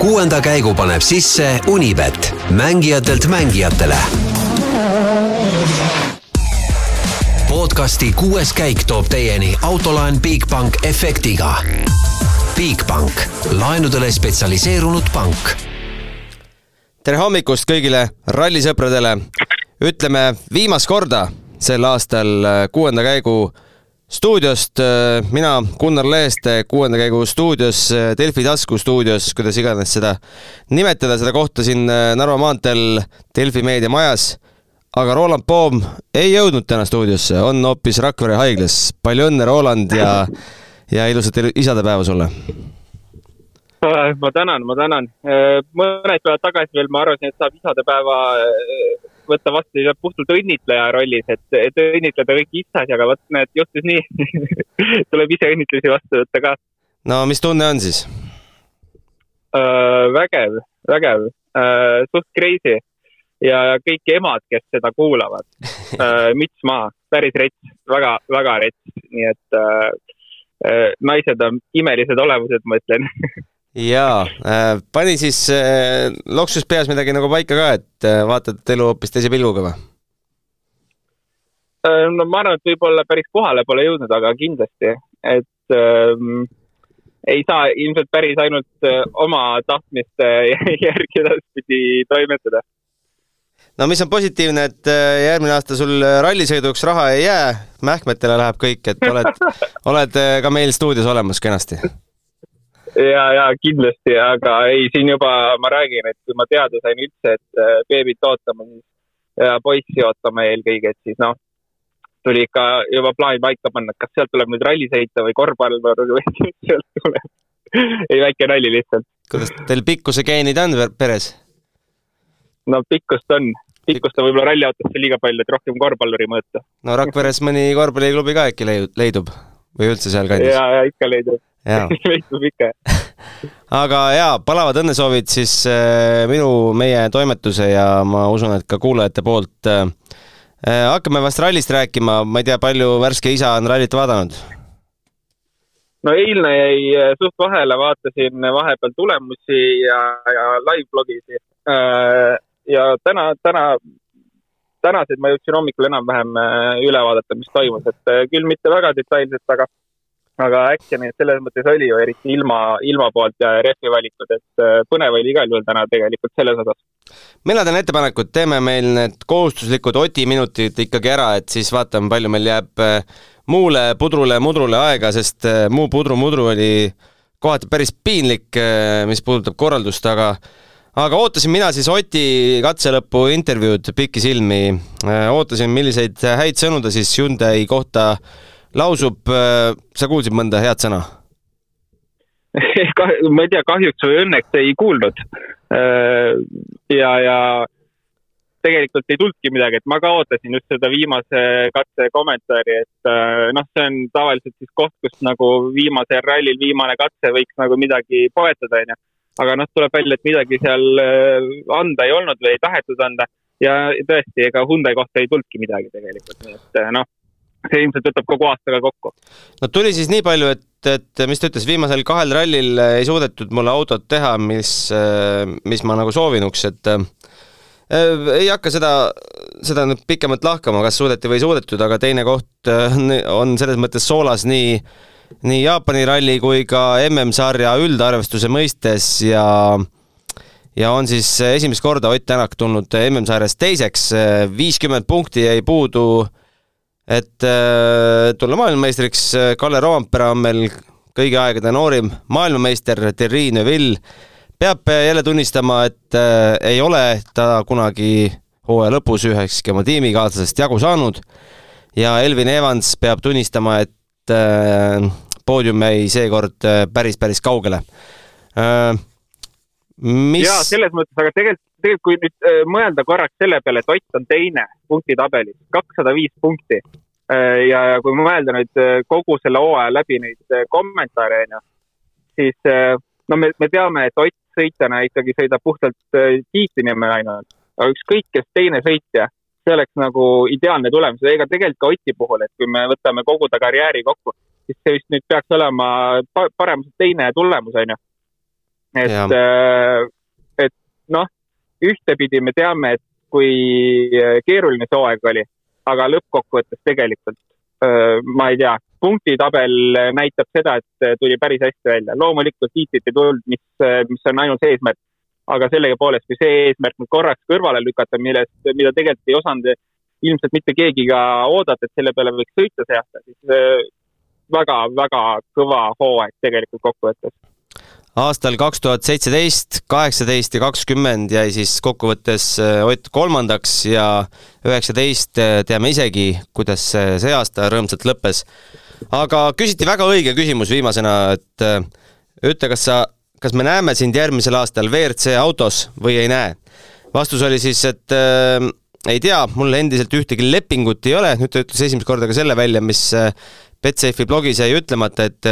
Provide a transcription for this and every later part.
kuuenda käigu paneb sisse Unibet, mängijatelt mängijatele. podcasti kuues käik toob teieni autolaen Bigbank efektiga. Bigbank, laenudele spetsialiseerunud pank. tere hommikust kõigile rallisõpradele. ütleme viimast korda sel aastal kuuenda käigu stuudiost mina, Gunnar Leeste, kuuenda käigu stuudios, Delfi tasku stuudios, kuidas iganes seda nimetada, seda kohtasin Narva maanteel Delfi meediamajas. aga Roland Poom ei jõudnud täna stuudiosse, on hoopis Rakvere haiglas. palju õnne, Roland ja, ja ilusat isadepäeva sulle! ma tänan, ma tänan. mõned päevad tagasi veel ma arvasin, et saab isadepäeva võtta vastu puhtalt õnnitleja rollis, et, et õnnitleda kõiki issasid, aga vot näed, juhtus nii. Tuleb ise õnnitlusi vastu võtta ka. no mis tunne on siis? Uh,? vägev, vägev. Uh,, suht crazy. Ja kõik emad, kes seda kuulavad. Uh,, müts maha, päris rets, väga, väga rets, nii et uh, naised on imelised olevused, ma ütlen jaa äh,, pani siis äh, loksus peas midagi nagu paika ka, et äh, vaatad elu hoopis teise pilguga või? Äh, no ma arvan, et võib-olla päris kohale pole jõudnud, aga kindlasti, et ähm, ei saa ilmselt päris ainult äh, oma tahtmiste järgi edaspidi toimetada. no mis on positiivne, et äh, järgmine aasta sul rallisõiduks raha ei jää, mähkmetele läheb kõik, et oled oled ka meil stuudios olemas kenasti ja, ja kindlasti, aga ei, siin juba ma räägin, et kui ma teada sain üldse, et äh, beebit ootama, siis ja poissi ootama eelkõige, et siis noh, tuli ikka juba plaan paika panna, et kas sealt tuleb nüüd ralli sõita või korvpallur või sealt tuleb. ei, väike nali lihtsalt. kuidas teil pikkuse geenid on peres? no pikkust on, pikkust on võib-olla ralliautosse liiga palju, et rohkem korvpalluri mõõta. no Rakveres mõni korvpalliklubi ka äkki leidub või üldse sealkandis? ja, ja ikka leidub leidub ikka aga jaa, palavad õnnesoovid siis äh, minu, meie toimetuse ja ma usun, et ka kuulajate poolt äh,. hakkame vast rallist rääkima, ma ei tea, palju värske isa on rallit vaadanud? no eilne jäi äh, suht vahele, vaatasin vahepeal tulemusi ja, ja live-blogisid äh,. ja täna, täna, tänased ma jõudsin hommikul enam-vähem äh, üle vaadata, mis toimus, et küll mitte väga detailselt, aga aga action'it selles mõttes oli ju, eriti ilma, ilma poolt ja rehvi valikud, et äh, põnev oli igal juhul täna tegelikult selles osas. mina teen ettepaneku, et teeme meil need kohustuslikud Oti minutid ikkagi ära, et siis vaatame, palju meil jääb äh, muule pudrule, mudrule aega, sest äh, muu pudru-mudru oli kohati päris piinlik, mis puudutab korraldust, aga aga ootasin mina siis Oti katselõpu intervjuud pikisilmi, ootasin, milliseid häid sõnu ta siis Hyundai kohta lausub, äh, sa kuulsid mõnda head sõna? ma ei tea, kahjuks või õnneks ei kuulnud. Äh, ja, ja tegelikult ei tulnudki midagi, et ma ka ootasin just seda viimase katse kommentaari, et äh, noh, see on tavaliselt siis koht, kus nagu viimasel rallil viimane katse võiks nagu midagi poetada, onju. aga noh, tuleb välja, et midagi seal anda ei olnud või ei tahetud anda ja tõesti, ega Hyundai kohta ei tulnudki midagi tegelikult, nii et noh see ilmselt võtab kogu aastaga kokku. no tuli siis nii palju, et, et mis ta ütles, viimasel kahel rallil ei suudetud mulle autot teha, mis, mis ma nagu soovinuks, et äh, ei hakka seda, seda nüüd pikemalt lahkama, kas suudeti või ei suudetud, aga teine koht äh, on selles mõttes soolas nii, nii Jaapani ralli kui ka MM-sarja üldarvestuse mõistes ja ja on siis esimest korda Ott Tänak tulnud MM-sarjas teiseks, viiskümmend punkti jäi puudu äh, et äh, tulla maailmameistriks, äh, Kalle Roompere on meil kõigi aegade noorim maailmameister, Thierry Neuville peab jälle tunnistama, et äh, ei ole ta kunagi hooaja lõpus ühekski oma tiimikaaslasest jagu saanud ja Elvin Evans peab tunnistama, et äh, poodium jäi seekord äh, päris, päris kaugele äh,. mis... jaa, selles mõttes, aga tegelikult, tegelikult kui nüüd äh, mõelda korraks selle peale, et Ott on teine punktitabelis, kakssada viis punkti Äh, ja, ja kui mõelda nüüd äh, kogu selle hooaja läbi neid kommentaare, onju, siis no me, me teame, et Ott sõitjana ikkagi sõidab puhtalt tiitli nimel ainult, aga ükskõik, kes teine sõitja, see oleks nagu ideaalne tulemus, ega tegelikult ka Oti puhul, et kui me võtame kogu ta karjääri kokku, siis see vist nüüd peaks olema paremuselt teine tulemus, onju. et et noh, ühtepidi me teame, et kui äh, keeruline see hooaeg oli, aga lõppkokkuvõttes tegelikult äh, ma ei tea, punktitabel näitab seda, et äh, tuli päris hästi välja. loomulikult tiitlit ei tulnud, mis, mis on ainus eesmärk. aga sellegipoolest, kui see eesmärk nüüd korraks kõrvale lükata, millest, mida tegelikult ei osanud ilmselt mitte keegi ka oodata, et selle peale võiks sõita see aasta, siis väga-väga kõva hooaeg tegelikult kokkuvõttes. Aastal kaks tuhat seitseteist, kaheksateist ja kakskümmend jäi siis kokkuvõttes äh, Ott kolmandaks ja üheksateist äh, teame isegi, kuidas see see aasta rõõmsalt lõppes. aga küsiti väga õige küsimus viimasena, et äh, ütle, kas sa, kas me näeme sind järgmisel aastal WRC autos või ei näe? vastus oli siis, et äh, ei tea, mul endiselt ühtegi lepingut ei ole, nüüd ta ütles esimest korda ka selle välja, mis Betsafe'i blogis jäi ütlemata, et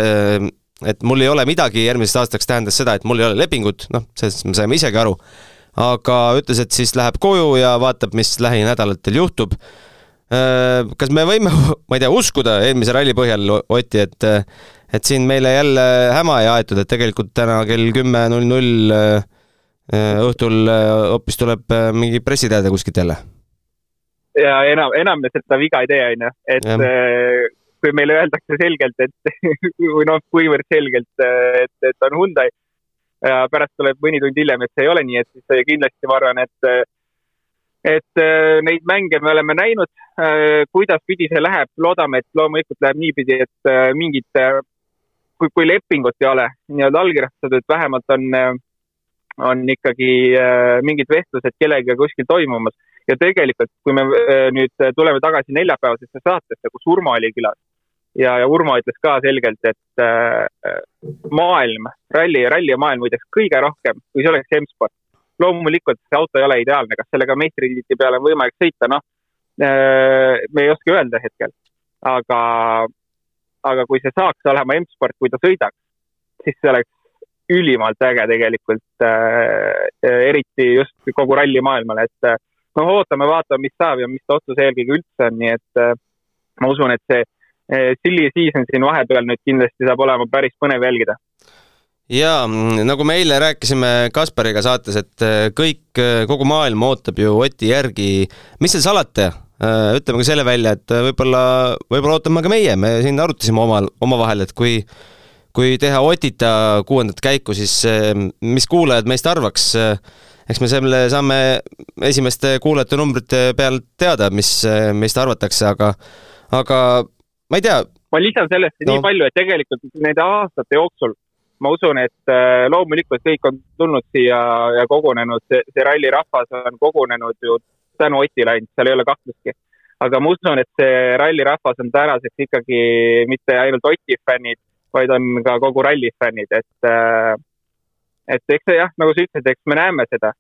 et mul ei ole midagi järgmiseks aastaks tähendas seda, et mul ei ole lepingut, noh, sellest me saime isegi aru. aga ütles, et siis läheb koju ja vaatab, mis lähinädalatel juhtub. kas me võime, ma ei tea, uskuda eelmise ralli põhjal, Oti, et et siin meile jälle häma ei aetud, et tegelikult täna kell kümme null null õhtul äh, hoopis tuleb äh, mingi pressiteade kuskilt jälle? ja enam, enam me seda viga ei tee, onju, et Jah. Äh, kui meile öeldakse selgelt, et või noh, kuivõrd selgelt, et, et on Hyundai ja pärast tuleb mõni tund hiljem, et see ei ole nii, et siis kindlasti ma arvan, et et äh, neid mänge me oleme näinud, kuidaspidi see läheb, loodame, et loomulikult läheb niipidi, et äh, mingit, kui, kui lepingut ei ole nii-öelda allkirjastatud, vähemalt on, on ikkagi äh, mingid vestlused kellegagi kuskil toimumas. Ja tegelikult, kui me äh, nüüd tuleme tagasi neljapäevasesse saatesse, kus Urmo oli külas ja, ja Urmo ütles ka selgelt, et äh, maailm, ralli, ralli maailm võidaks kõige rohkem, kui see oleks M-sport. loomulikult see auto ei ole ideaalne, kas sellega meistritiitli peale on võimalik sõita, noh äh,, me ei oska öelda hetkel, aga, aga kui see saaks olema M-sport, kui ta sõidaks, siis see oleks ülimalt äge tegelikult äh,, eriti just kogu rallimaailmale, et äh, noh, ootame-vaatame, mis saab ja mis ta otsus eelkõige üldse on, nii et äh, ma usun, et see äh, silly season siin vahepeal nüüd kindlasti saab olema päris põnev jälgida. jaa, nagu me eile rääkisime Kaspariga saates, et äh, kõik, kogu maailm ootab ju Oti järgi, mis seal salata, ütleme ka selle välja, et võib-olla, võib-olla ootame ka meie, me siin arutasime omal, omavahel, et kui kui teha Otita kuuendat käiku, siis mis kuulajad meist arvaks, eks me selle saame esimeste kuulajate numbrite pealt teada, mis meist arvatakse, aga aga ma ei tea, ma lisan sellesse No. nii palju, et tegelikult nende aastate jooksul ma usun, et äh, loomulikult kõik on tulnud siia ja kogunenud, see, see rallirahvas on kogunenud ju tänu Otile ainult, seal ei ole kahtlustki. aga ma usun, et see rallirahvas on tänaseks ikkagi mitte ainult Oti fännid, vaid on ka kogu ralli fännid, et äh, et eks see jah, nagu sa ütlesid, eks me näeme seda,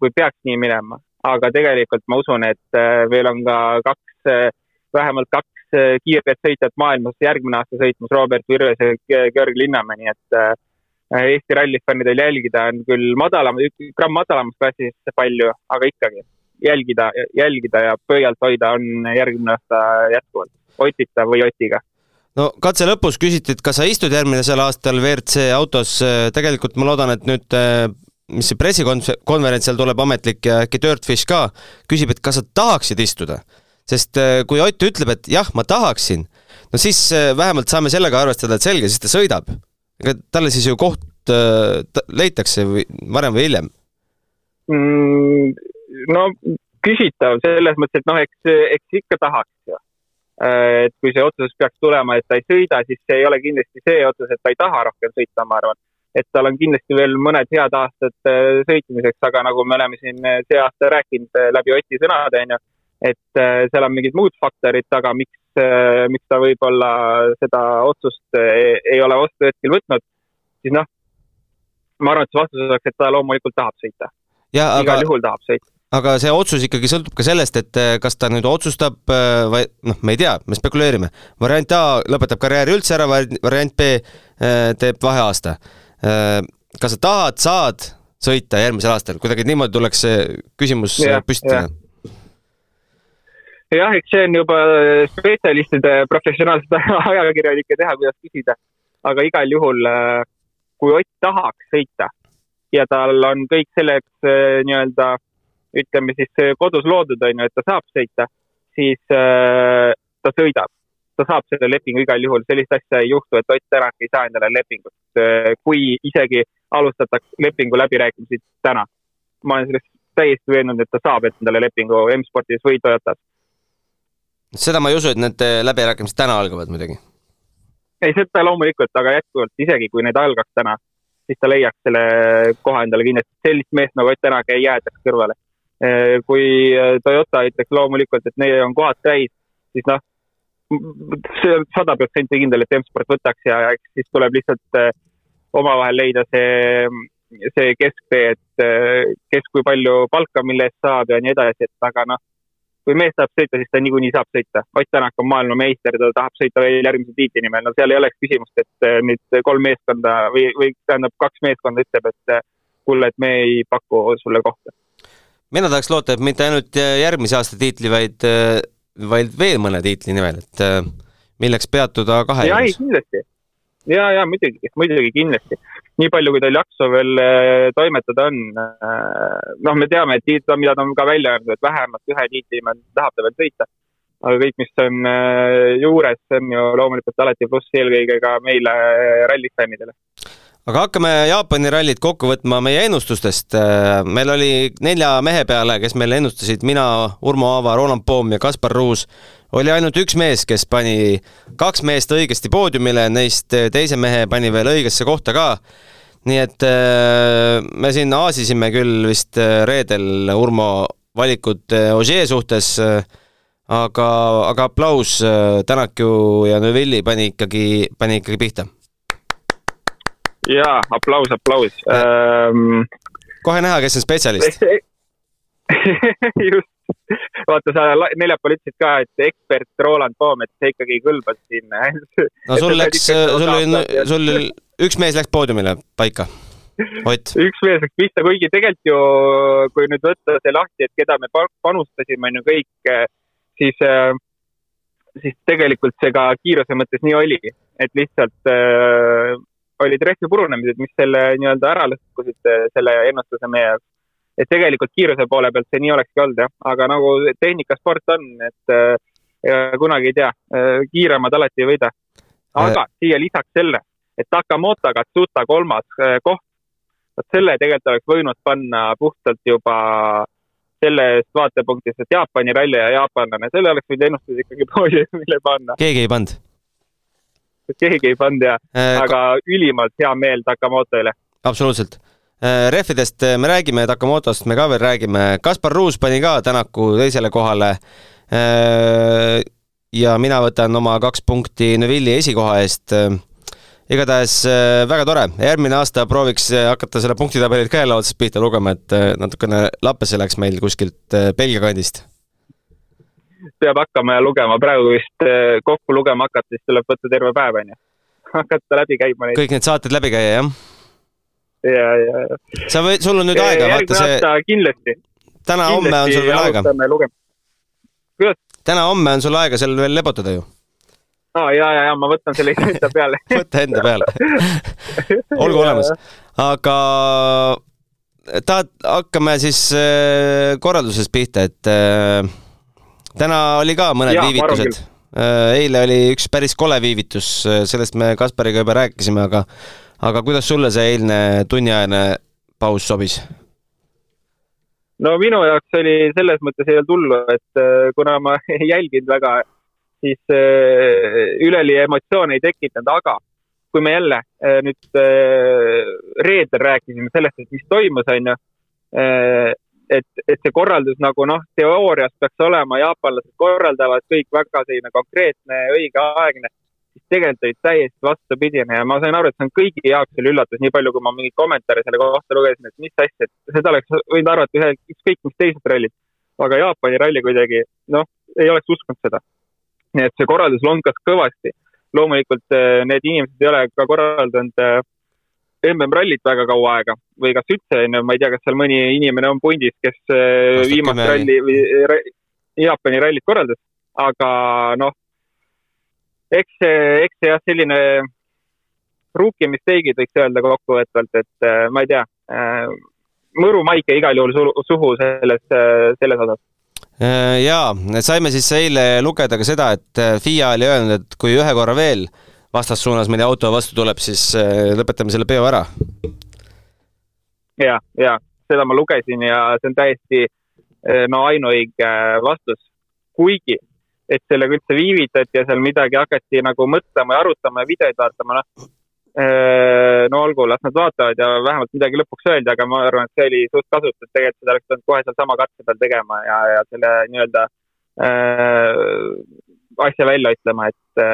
kui peaks nii minema, aga tegelikult ma usun, et äh, veel on ka kaks, vähemalt kaks äh, kiiret sõitjat maailmas järgmine aasta sõitmas, Robert Virves ja Ge- Georg Linnamäe, nii et äh, Eesti rallifännidel jälgida on küll madalam, gramm madalamas klassis palju, aga ikkagi jälgida, jälgida ja pöialt hoida on järgmine aasta jätkuvalt Otita või Otiga. no katse lõpus küsiti, et kas sa istud järgmisel aastal WRC autos, tegelikult ma loodan, et nüüd mis see pressikonverents seal tuleb ametlik ja äkki Dirtfish ka, küsib, et kas sa tahaksid istuda. Sest äh, kui Ott ütleb, et jah, ma tahaksin, no siis äh, vähemalt saame sellega arvestada, et selge, siis ta sõidab. ega talle siis ju koht äh, ta- leitakse või varem või hiljem. Mm, no küsitav selles mõttes, et noh, eks, eks ikka tahaks ju. et kui see otsus peaks tulema, et ta ei sõida, siis see ei ole kindlasti see otsus, et ta ei taha rohkem sõita, ma arvan. et tal on kindlasti veel mõned head aastad sõitmiseks, aga nagu me oleme siin see aasta rääkinud läbi Oti sõnade, onju, et äh, seal on mingid muud faktorid taga, miks, miks ta võib-olla seda otsust äh, ei ole vastu hetkel võtnud, siis noh, ma arvan, et see vastus oleks, et ta loomulikult tahab sõita, ja aga igal, juhul tahab sõita. aga see otsus ikkagi sõltub ka sellest, et kas ta nüüd otsustab või noh, me ei tea, me spekuleerime. variant A lõpetab karjääri üldse ära, variant B teeb vaheaasta. kas sa tahad, saad sõita järgmisel aastal, kuidagi niimoodi tuleks see küsimus yeah, püstitada jah.. jah, eks see on juba spetsialistide, professionaalsete ajakirjanike teha, kuidas küsida. aga igal juhul, kui Ott tahaks sõita, ja tal on kõik selleks nii-öelda ütleme siis kodus loodud, on ju, et ta saab sõita, siis ta sõidab. ta saab selle lepingu igal juhul, sellist asja ei juhtu, et Ott Tänak ei saa endale lepingut, kui isegi alustatakse lepingu läbirääkimisi täna. ma olen selles täiesti veendunud, et ta saab endale lepingu M-spordis või Toyotas. Seda ma ei usu, et need läbirääkimised täna algavad muidugi. ei, seda loomulikult, aga jätkuvalt, isegi kui need algaks täna, siis ta leiaks selle koha endale kindlasti. sellist meest nagu Ott Tänak ei jäädaks kõrvale. kui Toyota ütleks loomulikult, et neil on kohad täis, siis noh, see on sada protsenti kindel, et M-sport võtaks ja eks siis tuleb lihtsalt omavahel leida see see kesktee, et eh, kes kui palju palka mille eest saab ja nii edasi, et aga noh, kui mees tahab sõita, siis ta niikuinii saab sõita. Ott Tänak on maailmameister, ta tahab sõita veel järgmise tiitli nimel, no seal ei oleks küsimust, et eh, nüüd kolm meeskonda või, või tähendab, kaks meeskonda ütleb, et eh, kuule, et me ei paku sulle kohta. mina tahaks loota, et mitte ainult järgmise aasta tiitli, vaid, vaid veel mõne tiitli nimel, et milleks peatuda kahe jaa, ei kindlasti. ja, ja muidugi, muidugi kindlasti nii palju, kui tal jaksu veel äh, toimetada on. Äh, noh, me teame, et tiit, mida ta on ka välja öelnud, et vähemalt ühe tiitli tahab ta veel sõita. aga kõik, mis on äh, juures, see on ju loomulikult alati pluss eelkõige ka meile rallifännidele aga hakkame Jaapani rallit kokku võtma meie ennustustest. meil oli nelja mehe peale, kes meile ennustasid, mina, Urmo Aava, Roland Poom ja Kaspar Ruus, oli ainult üks mees, kes pani kaks meest õigesti poodiumile, neist teise mehe pani veel õigesse kohta ka. nii et äh, me siin aasisime küll vist äh, reedel Urmo valikut äh, Ogier suhtes, aga, aga aplaus, Tänak ju ja Neuvilli pani ikkagi, pani ikkagi pihta. Jaa, aplaus, aplaus ähm.... kohe näha, kes on spetsialist just vaata, sa neljapäeval ütlesid ka, et ekspert Roland Poom, et see ikkagi kõlbas siin. no sul läks, sul oli, sul üks mees läks poodiumile paika. Ott. üks mees läks pihta, kuigi tegelikult ju, kui nüüd võtta see lahti, et keda me panustasime, on ju kõik, siis, siis tegelikult see ka kiiruse mõttes nii oli, et lihtsalt äh, olid rehvi purunemised, mis selle nii-öelda ära lõhkusid, selle ennustuse meie jaoks et tegelikult kiiruse poole pealt see nii olekski olnud jah, aga nagu tehnikasport on, et äh, kunagi ei tea äh,, kiiremad alati ei võida. aga äh. siia lisaks selle, et Takamoto Katsuta kolmas äh, koht, vot selle tegelikult oleks võinud panna puhtalt juba sellest vaatepunktist, et Jaapani ralli ja jaapanlane, selle oleks võinud ennustada ikkagi poodiumile panna. keegi ei pannud? Keegi ei pannud jah äh,, aga ülimalt hea meel Takamotole. absoluutselt Äh, rehvidest äh, me räägime, Takamotost me ka veel räägime, Kaspar Ruus pani ka Tänaku teisele kohale. Äh, ja mina võtan oma kaks punkti Neville'i esikoha eest. igatahes väga tore, järgmine aasta prooviks hakata selle punktitabelit ka jälle otsast pihta lugema, et natukene lappesse läks meil kuskilt Belgia kandist peab hakkama lugema, praegu vist kokku lugema hakata, siis tuleb võtta terve päev, on ju. hakata läbi käima neid. kõik need saated läbi käia, jah? ja, ja, ja. sa võid, sul on nüüd aega, vaata see. kindlasti. täna-homme on sul veel aega. täna-homme on sul aega seal veel lebotada ju. aa, ja, ja, ja ma võtan selle enda peale võta enda peale olgu olemas. aga tahad, hakkame siis äh, korraldusest pihta, et täna oli ka mõned ja, viivitused. Äh, eile oli üks päris kole viivitus, sellest me Kaspariga juba rääkisime, aga aga kuidas sulle see eilne tunniajane paus sobis? no minu jaoks oli selles mõttes ei olnud hullu, et äh, kuna ma ei jälginud väga, siis äh, üleli emotsioone ei tekitanud, aga kui me jälle äh, nüüd reedel rääkisime sellest, et mis toimus, on ju, et, et see korraldus nagu noh, teoorias peaks olema, jaapanlased korraldavad kõik väga selline konkreetne, õigeaegne siis tegelikult olid täiesti vastupidine ja ma sain aru, et see on kõigi jaoks oli üllatus, nii palju, kui ma mingeid kommentaare selle kohta lugesin, et mis asja, et seda oleks võinud arvata ühe, ükskõik mis teised rallid. aga Jaapani ralli kuidagi, noh, ei oleks uskunud seda. nii et see korraldus lonkas kõvasti. loomulikult eh, need inimesed ei ole ka korraldanud eh, MM-rallit väga kaua aega või kas üldse, ma ei tea, kas seal mõni inimene on pundis, kes eh, viimast ralli või Jaapani rallit korraldas, aga noh eks see, eks see jah, selline rookie mistake'id võiks öelda kokkuvõtvalt, et äh, ma ei tea, mõru maike igal juhul suhu selles, selles osas. jaa, saime siis eile lugeda ka seda, et FIA oli öelnud, et kui ühe korra veel vastassuunas mõni auto vastu tuleb, siis lõpetame selle peo ära. ja, ja seda ma lugesin ja see on täiesti no ainuõige vastus, kuigi et sellega üldse viivitati ja seal midagi hakati nagu mõtlema ja arutama ja videoid vaatama, noh. no olgu, las nad vaatavad ja vähemalt midagi lõpuks öeldi, aga ma arvan, et see oli suht kasutus, tegelikult seda oleks pidanud kohe sealsama katse peal tegema ja, ja selle nii-öelda äh, asja välja ütlema, et,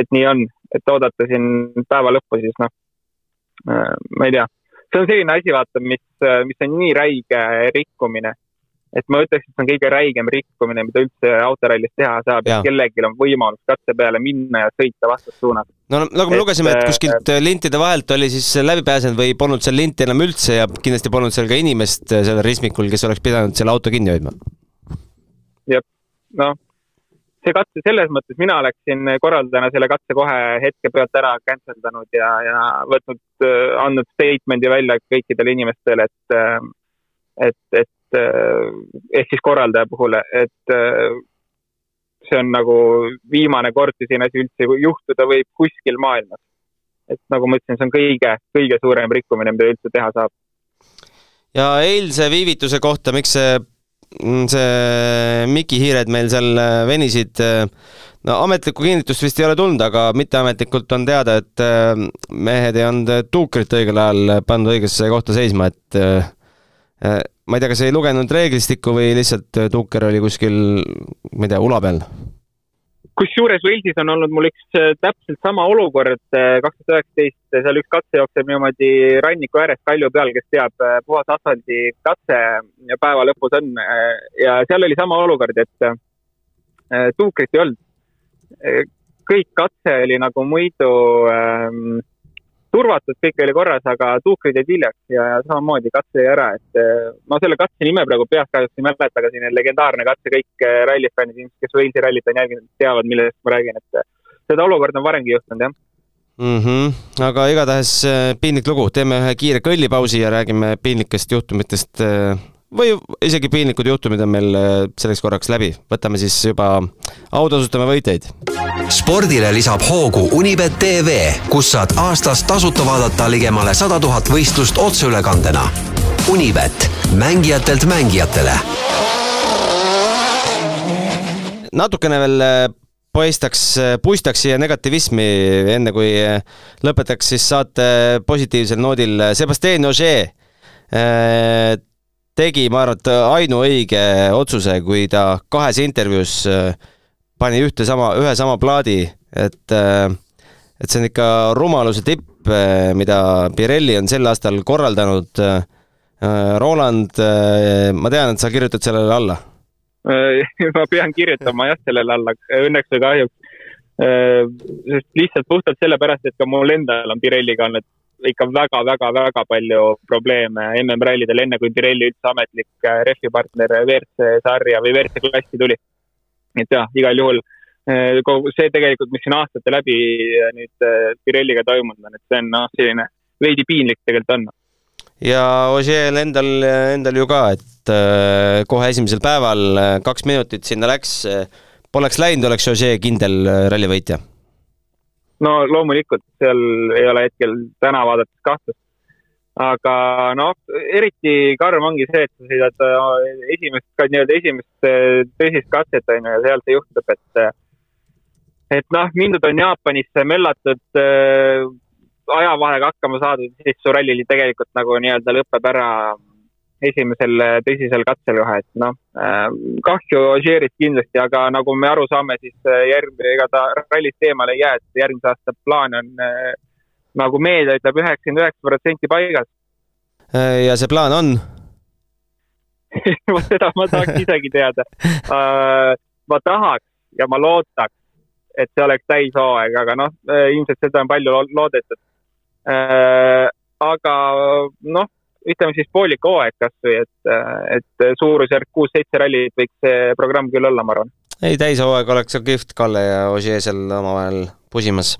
et nii on, et oodata siin päeva lõppu, siis noh, ma ei tea. see on selline asi, vaata, mis, mis on nii räige rikkumine et ma ütleks, et see on kõige räigem rikkumine, mida üldse autorallis teha saab, et kellelgi on võimalus katse peale minna ja sõita vastassuunas. no nagu me et, lugesime, et kuskilt äh, lintide vahelt oli siis läbi pääsenud või polnud seal linti enam üldse ja kindlasti polnud seal ka inimest sellel ristmikul, kes oleks pidanud selle auto kinni hoidma. jah, noh, see katse, selles mõttes mina oleksin korraldajana selle katse kohe hetke pealt ära cancel danud ja, ja võtnud, äh, andnud statement'i välja kõikidele inimestele, et äh, et, et Eh, ehk siis korraldaja puhul, et see on nagu viimane kord, kui selline asi üldse juhtuda võib kuskil maailmas. et nagu ma ütlesin, see on kõige, kõige suurem rikkumine, mida üldse teha saab. ja eilse viivituse kohta, miks see, see Miki hiired meil seal eh, venisid, no ametlikku kinnitust vist ei ole tulnud, aga mitteametlikult on teada, et mehed ei olnud tuukrit õigel ajal pandud õigesse kohta seisma, et ma ei tea, kas ei lugenud reeglistikku või lihtsalt äh, tuuker oli kuskil, ma ei tea, ula peal? Kusjuures Walesis on olnud mul üks äh, täpselt sama olukord, äh, kaks tuhat üheksateist, seal üks katse jookseb niimoodi ranniku ääres kalju peal, kes teab, puhas asfaldi katse päeva lõpus on ja seal oli sama olukord, et tuukrit ei olnud. kõik katse oli nagu muidu ähm, turvatud, kõik oli korras, aga tuukrid jäid hiljaks ja samamoodi katse jäi ära, et eh, ma selle katse nime praegu peast kahjuks ei mäleta, aga selline legendaarne katse, kõik eh, rallifännid, kes Walesi rallit on jälginud, teavad, millest ma räägin, et eh, seda olukorda on varemgi juhtunud, jah mm. -hmm. aga igatahes piinlik lugu, teeme ühe kiire kõllipausi ja räägime piinlikest juhtumitest või isegi piinlikud juhtumid on meil äh, selleks korraks läbi, võtame siis juba autasustame võitjaid. spordile lisab hoogu Unibet tv, kus saad aastas tasuta vaadata ligemale sada tuhat võistlust otseülekandena. Unibet, mängijatelt mängijatele. natukene veel äh, paistaks, äh, puistaks siia negativismi, enne kui lõpetaks siis saate positiivsel noodil. Sebastian Ogier tegi, ma arvan, et ainuõige otsuse, kui ta kahes intervjuus äh, pani ühte sama, ühe sama plaadi, et äh, et see on ikka rumaluse tipp, äh, mida Pirelli on sel aastal korraldanud. Roland, ma tean, et sa kirjutad sellele alla ma pean kirjutama jah, sellele alla, õnneks või kahjuks. sest lihtsalt puhtalt sellepärast, et ka mul endal on Pirelliga olnud ikka väga-väga-väga palju probleeme MM-rallidel, enne kui Pirelli üldse ametlik äh, rehvipartner WRC sarja või WRC klassi tuli. et jah, igal juhul äh, kogu see tegelikult, mis siin aastate läbi äh, nüüd Pirelliga toimunud on, et see on noh, selline veidi piinlik tegelikult on. ja Ožeel endal, endal ju ka, et kohe esimesel päeval kaks minutit sinna läks, poleks läinud, oleks Ožee kindel rallivõitja no loomulikult seal ei ole hetkel täna vaadates kahtlust. aga noh, eriti karm ongi see, et sa sõidad äh, esimest, nii-öelda esimest äh, tõsist katset on ju ja seal see juhtub, et äh, et noh, mindud on Jaapanisse, möllatud äh, ajavahega hakkama saadud, siis su ralli tegelikult nagu nii-öelda lõpeb ära esimesel äh, tõsisel katsel kohe, et noh, äh, kahju Ožeerist kindlasti, aga nagu me aru saame, siis äh, järg-, ega ta rallist eemale ei jää, et järgmise aasta plaan on nagu meedia ütleb, üheksakümmend üheksa protsenti paigas. ja see plaan on seda ma tahaks isegi teada. ma tahaks ja ma loodaks, et see oleks täishooaeg, aga noh, ilmselt seda on palju loodetud. aga noh ütleme siis poolik hooaeg kasvõi, et, et suurusjärk kuus-seitse rallit võiks see programm küll olla, ma arvan. ei, täishooaeg oleks seal kihvt, Kalle ja Ogier seal omavahel pusimas.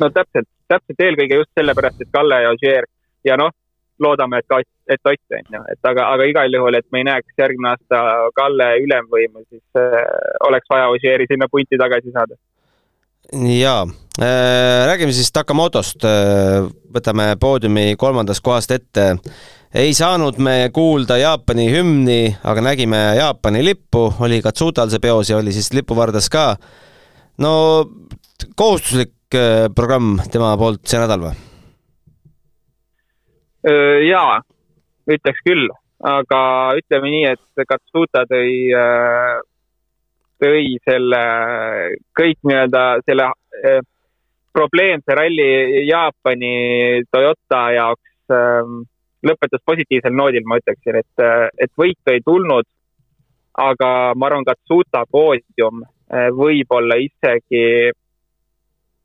no täpselt, täpselt eelkõige just sellepärast, et Kalle ja Ogier ja noh, loodame, et ka, et Ott on ju, et aga, aga igal juhul, et me ei näeks järgmine aasta Kalle ülemvõimu, siis äh, oleks vaja Ožeeri sinna punti tagasi saada. Jaa äh,, räägime siis Takamotost äh,, võtame poodiumi kolmandast kohast ette. ei saanud me kuulda Jaapani hümni, aga nägime Jaapani lippu, oli Katsutal see peos ja oli siis lipuvardas ka. no kohustuslik äh, programm tema poolt see nädal või? jaa, ütleks küll, aga ütleme nii, et Katsuta tõi, tõi selle kõik nii-öelda selle probleemse ralli Jaapani Toyota jaoks lõpetas positiivsel noodil, ma ütleksin, et, et võitu ei tulnud. aga ma arvan, Katsuta poodium võib olla isegi,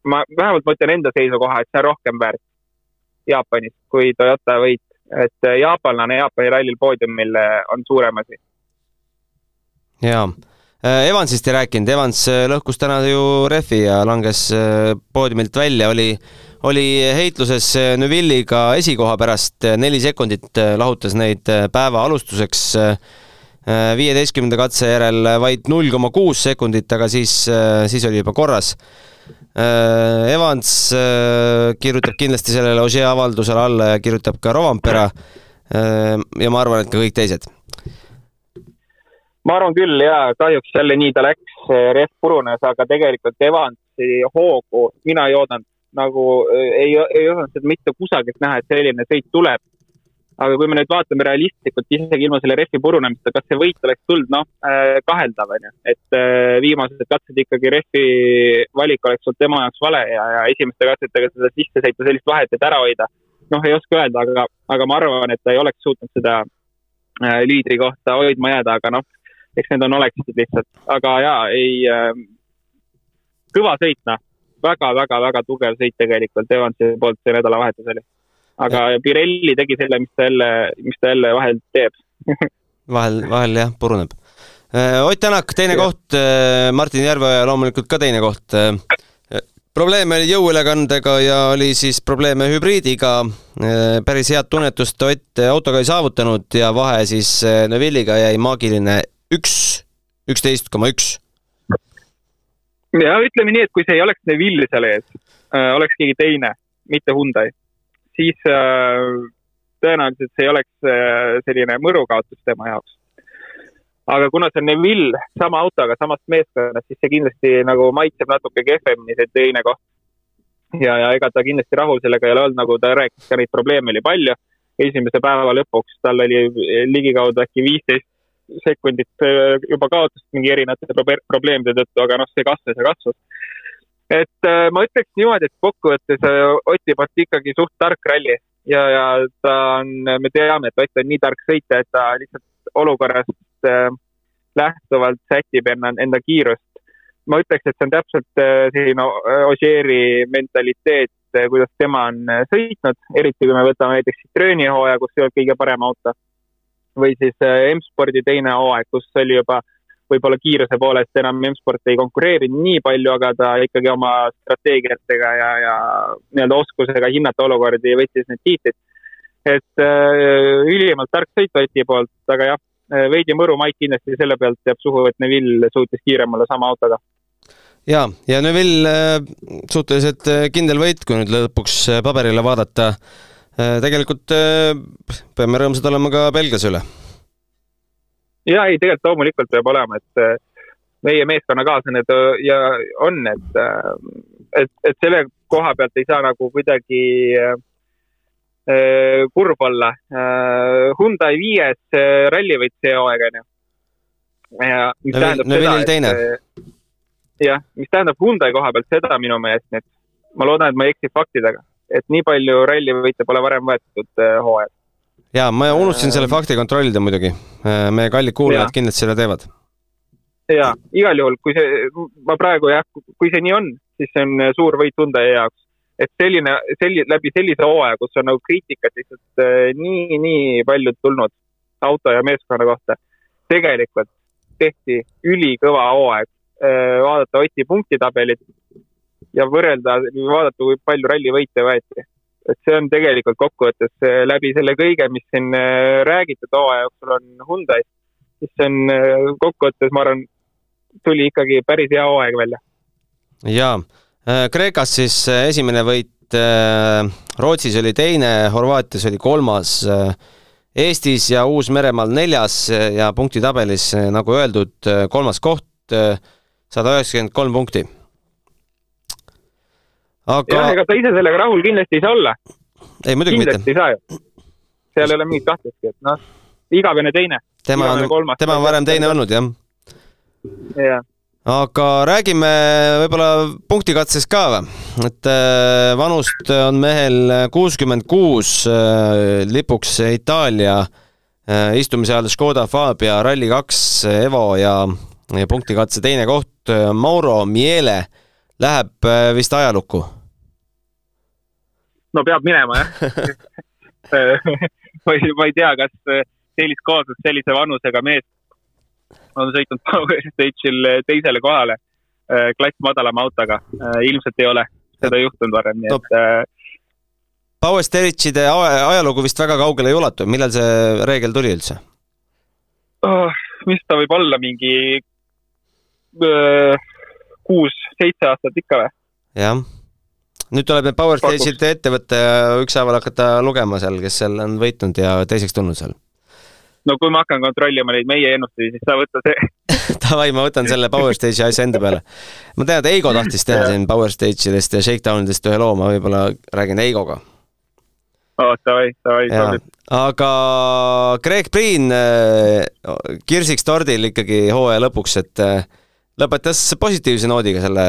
ma vähemalt ma ütlen enda seisukoha, et see on rohkem väärt Jaapanis kui Toyota võit, et jaapanlane Jaapani rallil poodiumil on suurem asi. jaa, Evansist ei rääkinud, Evans lõhkus täna ju rehvi ja langes poodiumilt välja, oli, oli heitluses Neuvilliga esikoha pärast, neli sekundit lahutas neid päeva alustuseks viieteistkümnenda katse järel vaid null koma kuus sekundit, aga siis, siis oli juba korras Äh, Evans äh, kirjutab kindlasti sellele Ožee avaldusele alla ja kirjutab ka Rovampera. Äh, ja ma arvan, et ka kõik teised. Ma arvan küll ja kahjuks jälle nii ta läks, rehv purunes, aga tegelikult Evansi hoogu mina ei oodanud nagu ei, ei osanud seda mitte kusagilt näha, et selline sõit tuleb aga kui me nüüd vaatame realistlikult, isegi ilma selle rehvi purunemiseta, kas see võit oleks tulnud, noh, äh, kaheldav on ju. et äh, viimased katsed ikkagi rehvi valik oleks olnud tema jaoks vale ja, ja esimeste katsetega seda sisse sõita, sellist vahet, et ära hoida. noh, ei oska öelda, aga, aga ma arvan, et ta ei oleks suutnud seda äh, liidri kohta hoidma jääda, aga noh, eks need on oleksid lihtsalt, aga jaa, ei äh,, kõva sõit, noh väga, väga, väga tugev sõit tegelikult Evansi poolt see nädalavahetus oli aga Pirelli tegi selle, mis ta jälle, mis ta jälle vahel teeb vahel, vahel jah, puruneb. Äh, Ott Tänak, teine ja. koht, äh, Martin Järveoja loomulikult ka teine koht. Äh, probleeme oli jõuülekandega ja oli siis probleeme hübriidiga. päris head tunnetust Ott autoga ei saavutanud ja vahe siis Neuvilliga jäi maagiline üks, üksteist koma üks. ja ütleme nii, et kui see ei oleks Neuvilli seal ees, oleks keegi teine, mitte Hyundai siis äh, tõenäoliselt see ei oleks äh, selline mõrukaotus tema jaoks. aga kuna see on Neville sama autoga samast meeskonnast, siis see kindlasti nagu maitseb natuke kehvemini, see teine koht. ja, ja ega ta kindlasti rahul sellega ei ole olnud, nagu ta rääkis, ka neid probleeme oli palju. esimese päeva lõpuks tal oli ligikaudu äkki viisteist sekundit äh, juba kaotust mingi erinevate probleemide tõttu, aga noh, see kasvas ja kasvas et äh, ma ütleks niimoodi, et kokkuvõttes äh, Oti poolt ikkagi suht tark ralli ja, ja ta on, me teame, et Ott on nii tark sõitja, et ta lihtsalt olukorrast äh, lähtuvalt sätib enda, enda kiirust. ma ütleks, et see on täpselt selline Ožeeri mentaliteet, kuidas tema on sõitnud, eriti kui me võtame näiteks Citrooni hooaja, kus ei olnud kõige parem auto. Või siis M-spordi teine hooaeg, kus oli juba äh, võib-olla kiiruse poolest enam M-sport ei konkureeri nii palju, aga ta ikkagi oma strateegiatega ja, ja nii-öelda oskusega hinnata olukordi võttis need tiitlid. et äh, ülimalt tark sõit Oti poolt, aga jah, veidi mõru maik kindlasti selle pealt jääb suhu, et Neville suutis kiirem olla sama autoga ja, ja Neville äh, suhteliselt äh, kindel võit, kui nüüd lõpuks äh, paberile vaadata. Tegelikult peame rõõmsad olema ka belglase üle ja ei, tegelikult loomulikult peab olema, et äh, meie meeskonnakaaslased äh, ja on, et, äh, et, et selle koha pealt ei saa nagu kuidagi äh, kurb olla äh,. Hyundai viies rallivõit see hooaeg on ju. ja mis no, tähendab no, seda, et jah, mis tähendab Hyundai koha pealt seda minu meelest, et ma loodan, et ma ei eksi faktidega, et nii palju rallivõite pole varem võetud hooajal jaa, ma unustasin selle fakti kontrollida muidugi. Äh, meie kallid kuulajad kindlasti seda teevad. jaa, igal juhul, kui see, ma praegu jah, kui see nii on, siis see on suur võit Hyundai jaoks. et selline, selli-, läbi sellise hooaja, kus on nagu kriitikat lihtsalt nii, nii palju tulnud auto ja meeskonna kohta, tegelikult tehti ülikõva hooaeg vaadata Oti punktitabelit ja võrrelda, vaadata, kui palju rallivõite võeti. Et see on tegelikult kokkuvõttes äh, läbi selle kõige, mis siin äh, räägitud hooaja jooksul on Hyundai, siis see on äh, kokkuvõttes, ma arvan, tuli ikkagi päris hea hooaeg välja. jaa, Kreekas siis esimene võit, Rootsis oli teine, Horvaatias oli kolmas, Eestis ja Uus-Meremaal neljas ja punktitabelis, nagu öeldud, kolmas koht, sada üheksakümmend kolm punkti aga. jah, ega ta ise sellega rahul kindlasti ei saa olla. ei, muidugi kindlasti mitte. ei saa ju. seal ei ole mingit kahtlustki, et noh, igavene teine. tema on, tema on varem teine olnud, jah. jah aga räägime võib-olla punktikatses ka või, et äh, vanust on mehel kuuskümmend kuus, äh, lipuks Itaalia, äh, istumise all Škoda Fabia Rally2 Evo ja, ja punktikatse teine koht, Mauro Miele läheb vist ajalukku no peab minema jah ma ei, ma ei tea, kas sellist kaaslust sellise vanusega mees on sõitnud Power Stage'il teisele kohale äh, klass madalama autoga. Äh, ilmselt ei ole seda juhtunud varem, nii et no. Äh, Power Stage'ide ajalugu vist väga kaugele ei ulatu, millal see reegel tuli üldse oh,? mis ta võib olla, mingi kuus-seitse aastat ikka või? jah nüüd tuleb need Power Stage'id ette võtta ja ükshaaval hakata lugema seal, kes seal on võitnud ja teiseks tulnud seal. no kui ma hakkan kontrollima neid meie ennustusi, siis sa võta see Davai, ma võtan selle Power Stage'i asja enda peale. ma tean, et Eigo tahtis teha siin Power Stage idest ja Shakedownidest ühe loo, ma võib-olla räägin Eigoga. oh, davai, davai, sobib. aga Greg Priin äh, kirsiks tordil ikkagi hooaja lõpuks, et äh, lõpetas positiivse noodiga selle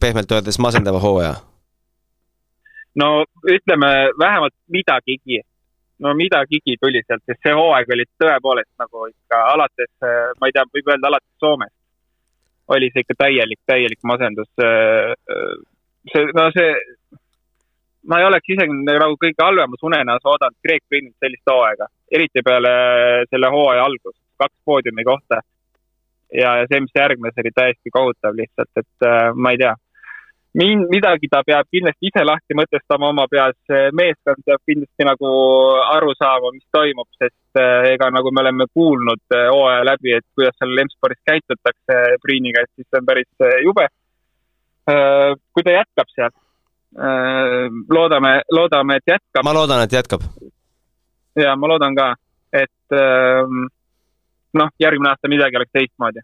pehmelt öeldes masendava hooaja. no ütleme vähemalt midagigi, no midagigi tuli sealt, sest see hooaeg oli tõepoolest nagu ikka alates, ma ei tea, võib öelda alates Soomest, oli see ikka täielik, täielik masendus. see, no see, ma ei oleks isegi nagu kõige halvemas unenas oodanud Greg Greenilt sellist hooaega, eriti peale selle hooaja algust, kaks poodiumi kohta ja, ja see, mis järgnes, oli täiesti kohutav lihtsalt, et äh, ma ei tea. Min-, midagi ta peab kindlasti ise lahti mõtestama oma peas, meeskond peab kindlasti nagu aru saama, mis toimub, sest äh, ega nagu me oleme kuulnud äh, hooaja läbi, et kuidas seal Lemspordis käitutakse Priini käest, siis see on päris äh, jube kui ta jätkab seal loodame, loodame, et jätkab. ma loodan, et jätkab. ja ma loodan ka, et äh, noh, järgmine aasta midagi oleks teistmoodi.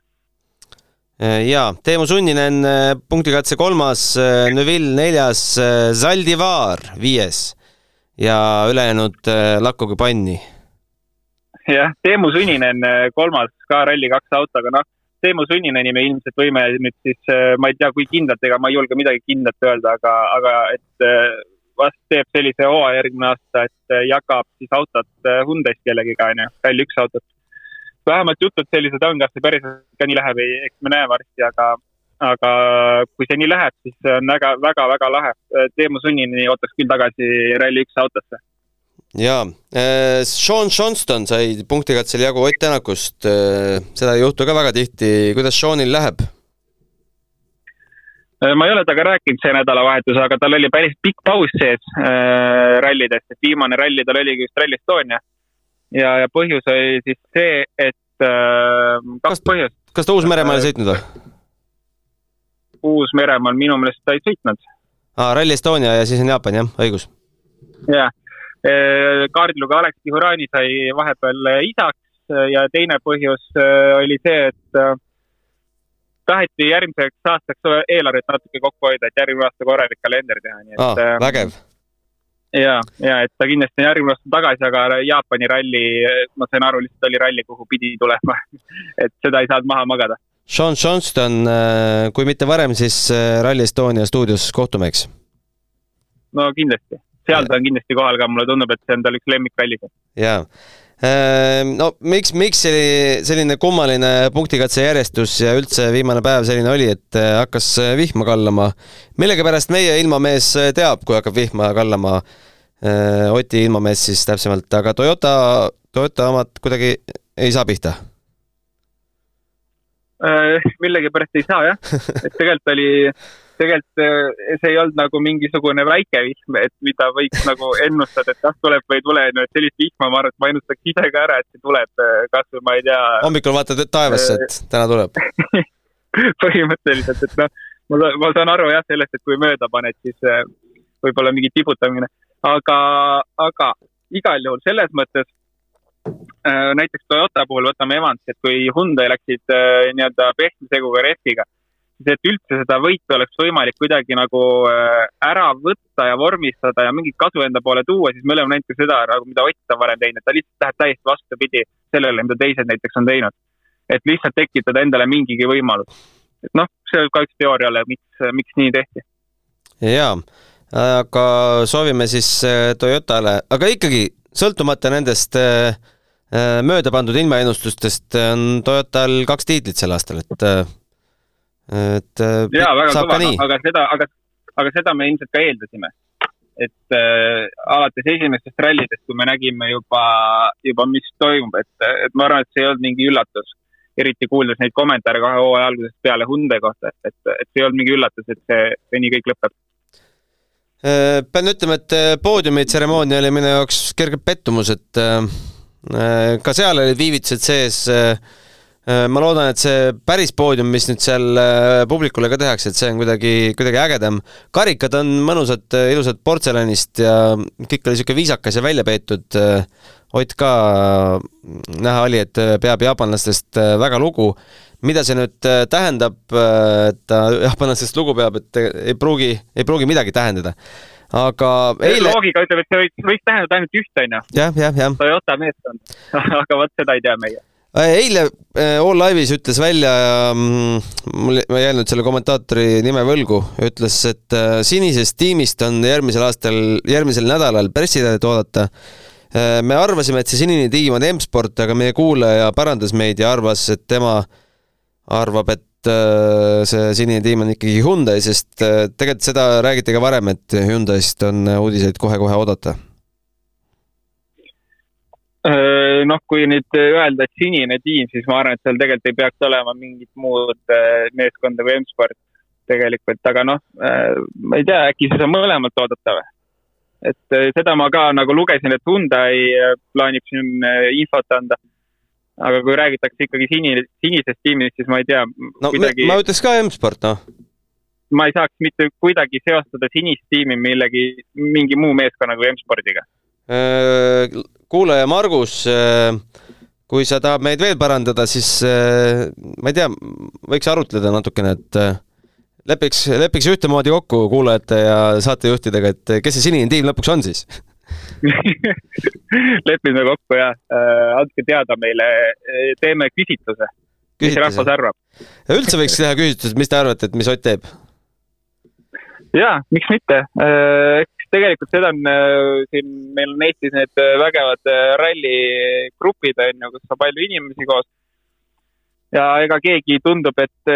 Äh, jaa, Teemu Sunninen äh, punktikatse kolmas, äh, Neville neljas, Zaldivar viies. Ja ülejäänud lakkuge panni. jah, Teemu Sunninen kolmas ka Rally2 autoga, noh, Teemu Sunnineni me ilmselt võime nüüd siis, ma ei tea, kui kindlalt, ega ma ei julge midagi kindlat öelda, aga, aga et vast teeb sellise hooaja järgmine aasta, et jagab siis autot Hyundai'st kellegiga, onju, Rally1 autot vähemalt jutud sellised on, kas see päriselt ka nii läheb, ei, eks me näe varsti, aga, aga kui see nii läheb, siis see on väga, väga, väga lahe. Teemu Sunnini ootaks küll tagasi Rally1 autosse. jaa äh,, Sean Johnston sai punktikatsel jagu Ott Tänakust äh,, seda ei juhtu ka väga tihti, kuidas Seanil läheb? Äh, ma ei ole temaga rääkinud see nädalavahetus, aga tal oli päris pikk paus sees äh, rallidest, et viimane ralli tal oligi just Rally Estonia ja, ja põhjus oli siis see, et äh, kaks kas, põhjust. kas ta Uus-Meremaal ei sõitnud või? Uus-Meremaal minu meelest ta ei sõitnud. aa, Rally Estonia ja siis on Jaapan, jah, õigus. jah, äh, kaardiluga Alex Tihurani sai vahepeal isaks ja teine põhjus äh, oli see, et äh, taheti järgmiseks aastaks eelarvet natuke kokku hoida, et järgmine aasta korralik kalender teha, nii et aa, vägev ja, ja et ta kindlasti on järgmine aasta tagasi, aga Jaapani ralli, ma sain aru, lihtsalt oli ralli, kuhu pidi tulema et seda ei saanud maha magada. Sean Johnston, äh, kui mitte varem, siis äh, Rally Estonia stuudios kohtume, eks? no kindlasti, seal ta on kindlasti kohal ka, mulle tundub, et see on tal üks lemmikrallisid. jaa no miks, miks selline, selline kummaline punktikatse järjestus ja üldse viimane päev selline oli, et hakkas vihma kallama. millegipärast meie ilmamees teab, kui hakkab vihma kallama Äh, Oti ilmamees siis täpsemalt, aga Toyota, Toyota omad kuidagi ei saa pihta? Äh, millegipärast ei saa jah, et tegelikult oli, tegelikult äh, see ei olnud nagu mingisugune väike vihm, et mida võiks nagu ennustada, et kas tuleb või ei tule, no et sellist vihma ma arvan, et ma ennustaks ise ka ära, et see tuleb, äh, kas või ma ei tea. hommikul vaatad taevasse, et täna tuleb põhimõtteliselt, et noh, ma, ma saan aru jah sellest, et kui mööda paned, siis võib-olla mingi tibutamine, aga, aga igal juhul selles mõttes näiteks Toyota puhul võtame Evansi, et kui Hyundai läksid nii-öelda pehme seguga rehviga siis et üldse seda võitu oleks võimalik kuidagi nagu äh, ära võtta ja vormistada ja mingit kasu enda poole tuua, siis me oleme näinud ka seda nagu, mida Ott on varem teinud, ta lihtsalt läheb täiesti vastupidi sellele, mida teised näiteks on teinud. et lihtsalt tekitada endale mingigi võimalus. et noh, see on ka üks teooria jälle, miks, miks nii tehti. jaa, aga soovime siis äh, Toyotale, aga ikkagi sõltumata nendest äh, mööda pandud ilmaennustustest on Toyotal kaks tiitlit sel aastal, et et äh, jaa, väga kõva, aga seda, aga, aga seda me ilmselt ka eeldasime. et äh, alates esimestest rallidest, kui me nägime juba, juba, mis toimub, et, et ma arvan, et see ei olnud mingi üllatus. eriti kuuldes neid kommentaare kahe hooaja algusest peale Hyundai kohta, et, et see ei olnud mingi üllatus, et see, see nii kõik lõpeb äh, pean ütlema, et äh, poodiumitseremoonia oli minu jaoks kerge pettumus, et ka seal olid viivitused sees Äh, ma loodan, et see päris poodium, mis nüüd seal äh, publikule ka tehakse, et see on kuidagi, kuidagi ägedam. karikad on mõnusad, äh, ilusad portselanist ja kõik oli niisugune viisakas ja välja peetud. Ott ka näha oli, et peab jaapanlastest väga lugu. mida see nüüd tähendab, et ta jaapanlastest lugu peab, et ei pruugi, ei pruugi midagi tähendada aga eile. loogika ütleb, et see võiks, võiks tähendada ainult ühte, onju. jah, jah, jah. Toyota meeskond aga vot seda ei tea meie Äh, eile äh, All Live'is ütles välja, mm, mul, ma ei jäänud selle kommentaatori nime võlgu, ütles, et äh, sinisest tiimist on järgmisel aastal, järgmisel nädalal pressiteadet oodata. me arvasime, et see sinine tiim on M-sport, aga meie kuulaja parandas meid ja arvas, et tema arvab, et see sinine tiim on ikkagi Hyundai, sest tegelikult seda räägiti ka varem, et Hyundai'st on uudiseid kohe-kohe oodata noh, kui nüüd öelda, et sinine tiim, siis ma arvan, et seal tegelikult ei peaks olema mingit muud äh, meeskonda kui M-sport tegelikult, aga noh, äh, ma ei tea, äkki siis on mõlemalt oodata või? et seda ma ka nagu lugesin, et Hyundai plaanib siin infot anda. aga kui räägitakse ikkagi sinine, sinisest tiimist, siis ma ei tea. no kuidagi... ma ütleks ka M-sport, noh ma ei saaks mitte kuidagi seostada sinist tiimi millegi, mingi muu meeskonnaga kui M-spordiga kuulaja Margus, äh, kui sa tahad meid veel parandada, siis äh, ma ei tea, võiks arutleda natukene, et äh, lepiks, lepiks ühtemoodi kokku kuulajate ja saatejuhtidega, et kes see sinine tiim lõpuks on siis? Lepime kokku ja andke teada meile, teeme küsitluse, mis rahvas arvab. üldse võiks teha küsitluse, mis te arvate, et mis Ott teeb? jaa, miks mitte, tegelikult seda on äh, siin, meil on Eestis need äh, vägevad äh, ralligrupid on ju, kus on palju inimesi koos. ja ega keegi tundub, et,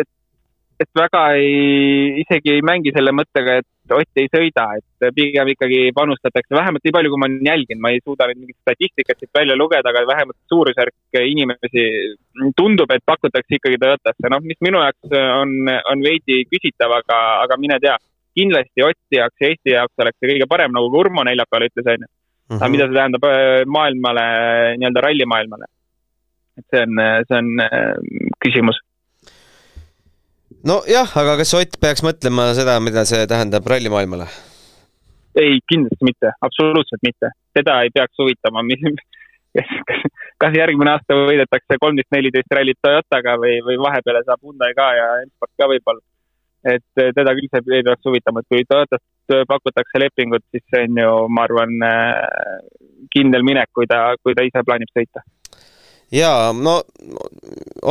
et, et väga ei, isegi ei mängi selle mõttega, et Ott ei sõida, et pigem ikkagi panustatakse, vähemalt nii palju, kui ma olen jälginud, ma ei suuda nüüd mingit statistikat siit välja lugeda, aga vähemalt suurusjärk inimesi tundub, et pakutakse ikkagi Toyotasse, noh, mis minu jaoks on, on veidi küsitav, aga, aga mine tea kindlasti Oti jaoks ja Eesti jaoks oleks see kõige parem, nagu ka Urmo neljapäeval ütles, onju. aga mhm. mida see tähendab äh, maailmale, nii-öelda rallimaailmale? et see on, see on äh, küsimus. nojah, aga kas Ott peaks mõtlema seda, mida see tähendab rallimaailmale? ei, kindlasti mitte, absoluutselt mitte. seda ei peaks huvitama, mis, kas, kas järgmine aasta võidetakse kolmteist, neliteist rallit Toyotaga või, või vahepeale saab Hyundai ka ja M-sport ka võib-olla et eh, teda küll see ei peaks huvitama, et kui Toyotast pakutakse lepingut, siis see on ju, ma arvan, eh, kindel minek, kui ta, kui ta ise plaanib sõita. jaa, no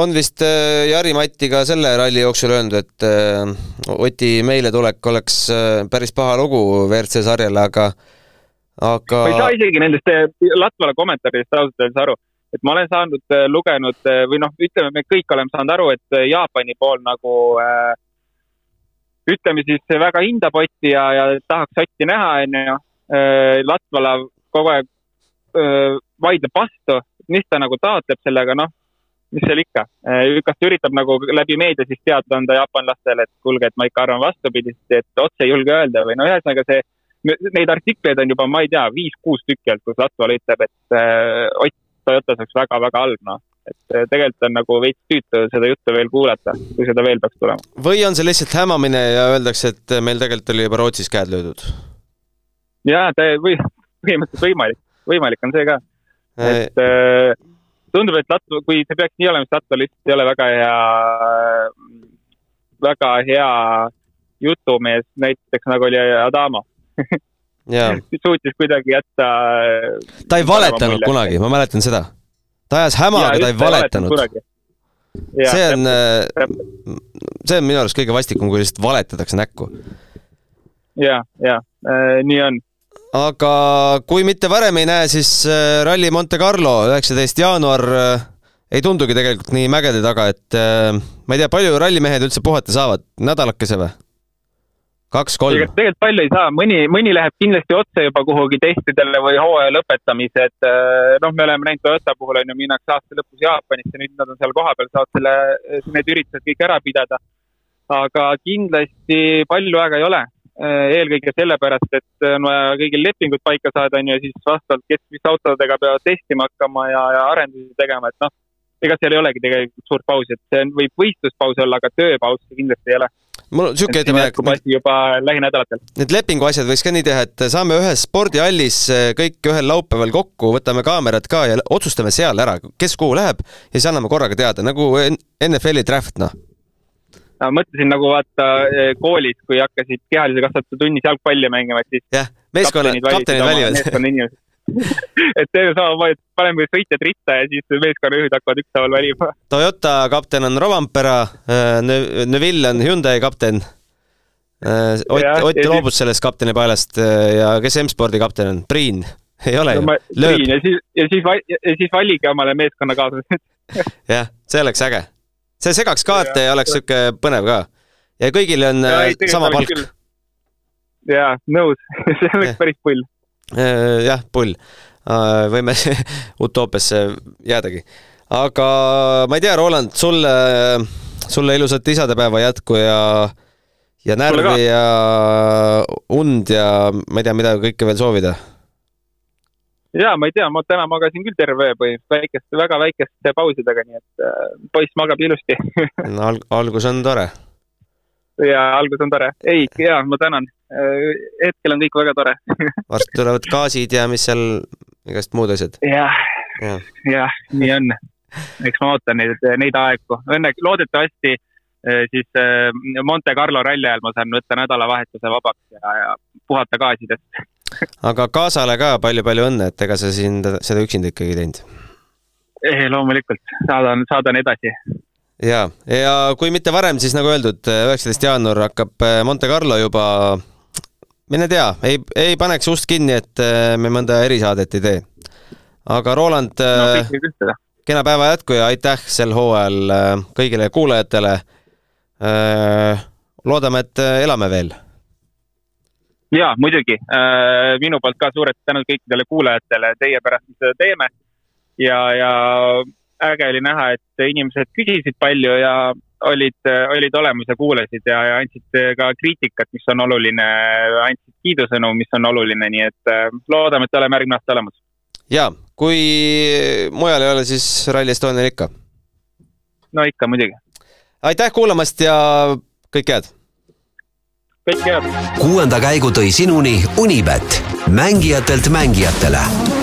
on vist eh, Jari-Matti ka selle ralli jooksul öelnud, et Oti meiletulek oleks päris paha lugu WRC sarjale, aga aga ma ei saa isegi nendest Latvala kommentaaridest ausalt öeldes aru et ma olen saanud, lugenud või noh, ütleme, me kõik oleme saanud aru, et Jaapani pool nagu äh, ütleme siis väga hindab Otti ja, ja tahaks Otti näha, onju. Äh, Latvala kogu aeg öö, äh, vaidleb vastu, mis ta nagu taotleb sellega, noh. mis seal ikka, kas ta üritab nagu läbi meedia siis teada anda jaapanlastele, et kuulge, et ma ikka arvan vastupidist, et otse ei julge öelda või no ühesõnaga see, neid artikleid on juba, ma ei tea, viis-kuus tükki olnud, kus Latval ütleb, et äh, Ott Toyotas oleks väga-väga halb, noh. Et äh, tegelikult on nagu veits tüütu seda juttu veel kuulata, kui seda veel peaks tulema. või on see lihtsalt hämamine ja öeldakse, et meil tegelikult oli juba Rootsis käed löödud? jaa, ta või, põhimõtteliselt võimalik, võimalik on see ka. et äh, tundub, et Latv, kui see peaks nii olema, siis Latval lihtsalt ei ole väga hea, väga hea jutumees, näiteks nagu oli Adamo suutis kuidagi jätta. ta ei valetanud kunagi, ma mäletan seda. Ta ajas häma, aga ta ei valetanud. see on, see on minu arust kõige vastikum, kui lihtsalt valetatakse näkku. ja, ja äh, nii on aga kui mitte varem ei näe, siis äh, Rally Monte Carlo, üheksateist jaanuar äh, ei tundugi tegelikult nii mägede taga, et äh, ma ei tea, palju rallimehed üldse puhata saavad, nädalakese või? Kaks-kolm? tegelikult palju ei saa, mõni, mõni läheb kindlasti otse juba kuhugi testidele või hooaja lõpetamise, et noh, me oleme näinud Toyota puhul on ju, minnakse aasta lõpus Jaapanisse, nüüd nad on seal kohapeal, saavad selle, need üritused kõik ära pidada. aga kindlasti palju aega ei ole Äh, eelkõige sellepärast, et on vaja kõigil lepingud paika saada, on ju, siis vastavalt, kes mis autodega peavad testima hakkama ja, ja arendusi tegema, et noh, ega seal ei olegi tegelikult suurt pausi, et see võib võistluspaus olla, aga tööpaus kindlasti ei ole mul on niisugune ettepanek. juba lähinädalatel. Need lepingu asjad võiks ka nii teha, et saame ühes spordihallis äh, kõik ühel laupäeval kokku, võtame kaamerad ka ja otsustame seal ära, kes kuhu läheb ja siis anname korraga teada, nagu NFL-i draft, noh mõtlesin nagu vaata eh, koolis, kui hakkasid kehalise kasvatuse tunnis jalgpalli mängima, et siis jah, meeskonna, kaptenid valivad. et teeme samamoodi, paneme sõitjad ritta ja siis meeskonnajuhid hakkavad ükshaaval valima. Toyota kapten on Rovampera, äh, Neville on Hyundai kapten. Äh, Ott, Ott loobus sellest kapteni paelast äh, ja kes M-spordi kapten on? Priin, ei ole no, ju? Priin ja siis, ja siis, ja siis valige omale meeskonnakaaslased jah, see oleks äge see segaks kaarte ja oleks sihuke põnev ka. ja kõigil on ja, ei, sama palk. jaa, nõus see oleks päris pull. Äh, jah, pull. Äh, võime utoopiasse jäädagi. aga ma ei tea, Roland, sulle, sulle ilusat isadepäeva jätku ja ja närvi ja und ja ma ei tea, mida kõike veel soovida ja ma ei tea, ma täna magasin küll terve öö põhimõtteliselt väikeste, väga väikeste pausidega, nii et äh, poiss magab ilusti no alg-, algus on tore. ja algus on tore, ei, ja ma tänan. Äh, hetkel on kõik väga tore varsti tulevad gaasid ja mis seal, igast muud asjad. jah, jah ja, ja, nii on. eks ma ootan neid, neid aegu, õnneks loodetavasti äh, siis äh, Monte Carlo ralli ajal ma saan võtta nädalavahetuse vabaks ja, ja puhata gaasidest aga kaasale ka palju-palju õnne, et ega sa siin seda üksinda ikkagi ei teinud. loomulikult, saadan, saadan edasi. ja, ja kui mitte varem, siis nagu öeldud, üheksateist jaanuar hakkab eh, Monte Carlo juba, mine tea, ei, ei paneks ust kinni, et eh, me mõnda erisaadet ei tee. aga Roland no,, eh, kena päeva jätku ja aitäh sel hooajal kõigile kuulajatele. loodame, et elame veel ja muidugi äh, minu poolt ka suured tänud kõikidele kuulajatele, teie pärast me seda teeme. ja, ja äge oli näha, et inimesed küsisid palju ja olid, olid olemas ja kuulasid ja, ja andsid ka kriitikat, mis on oluline, andsid kiidusõnu, mis on oluline, nii et äh, loodame, et oleme järgmine aasta olemas. ja, kui mujal ei ole, siis Rally Estonial ikka. no ikka muidugi. aitäh kuulamast ja kõike head kõike head! kuuenda käigu tõi sinuni Unibet, mängijatelt mängijatele.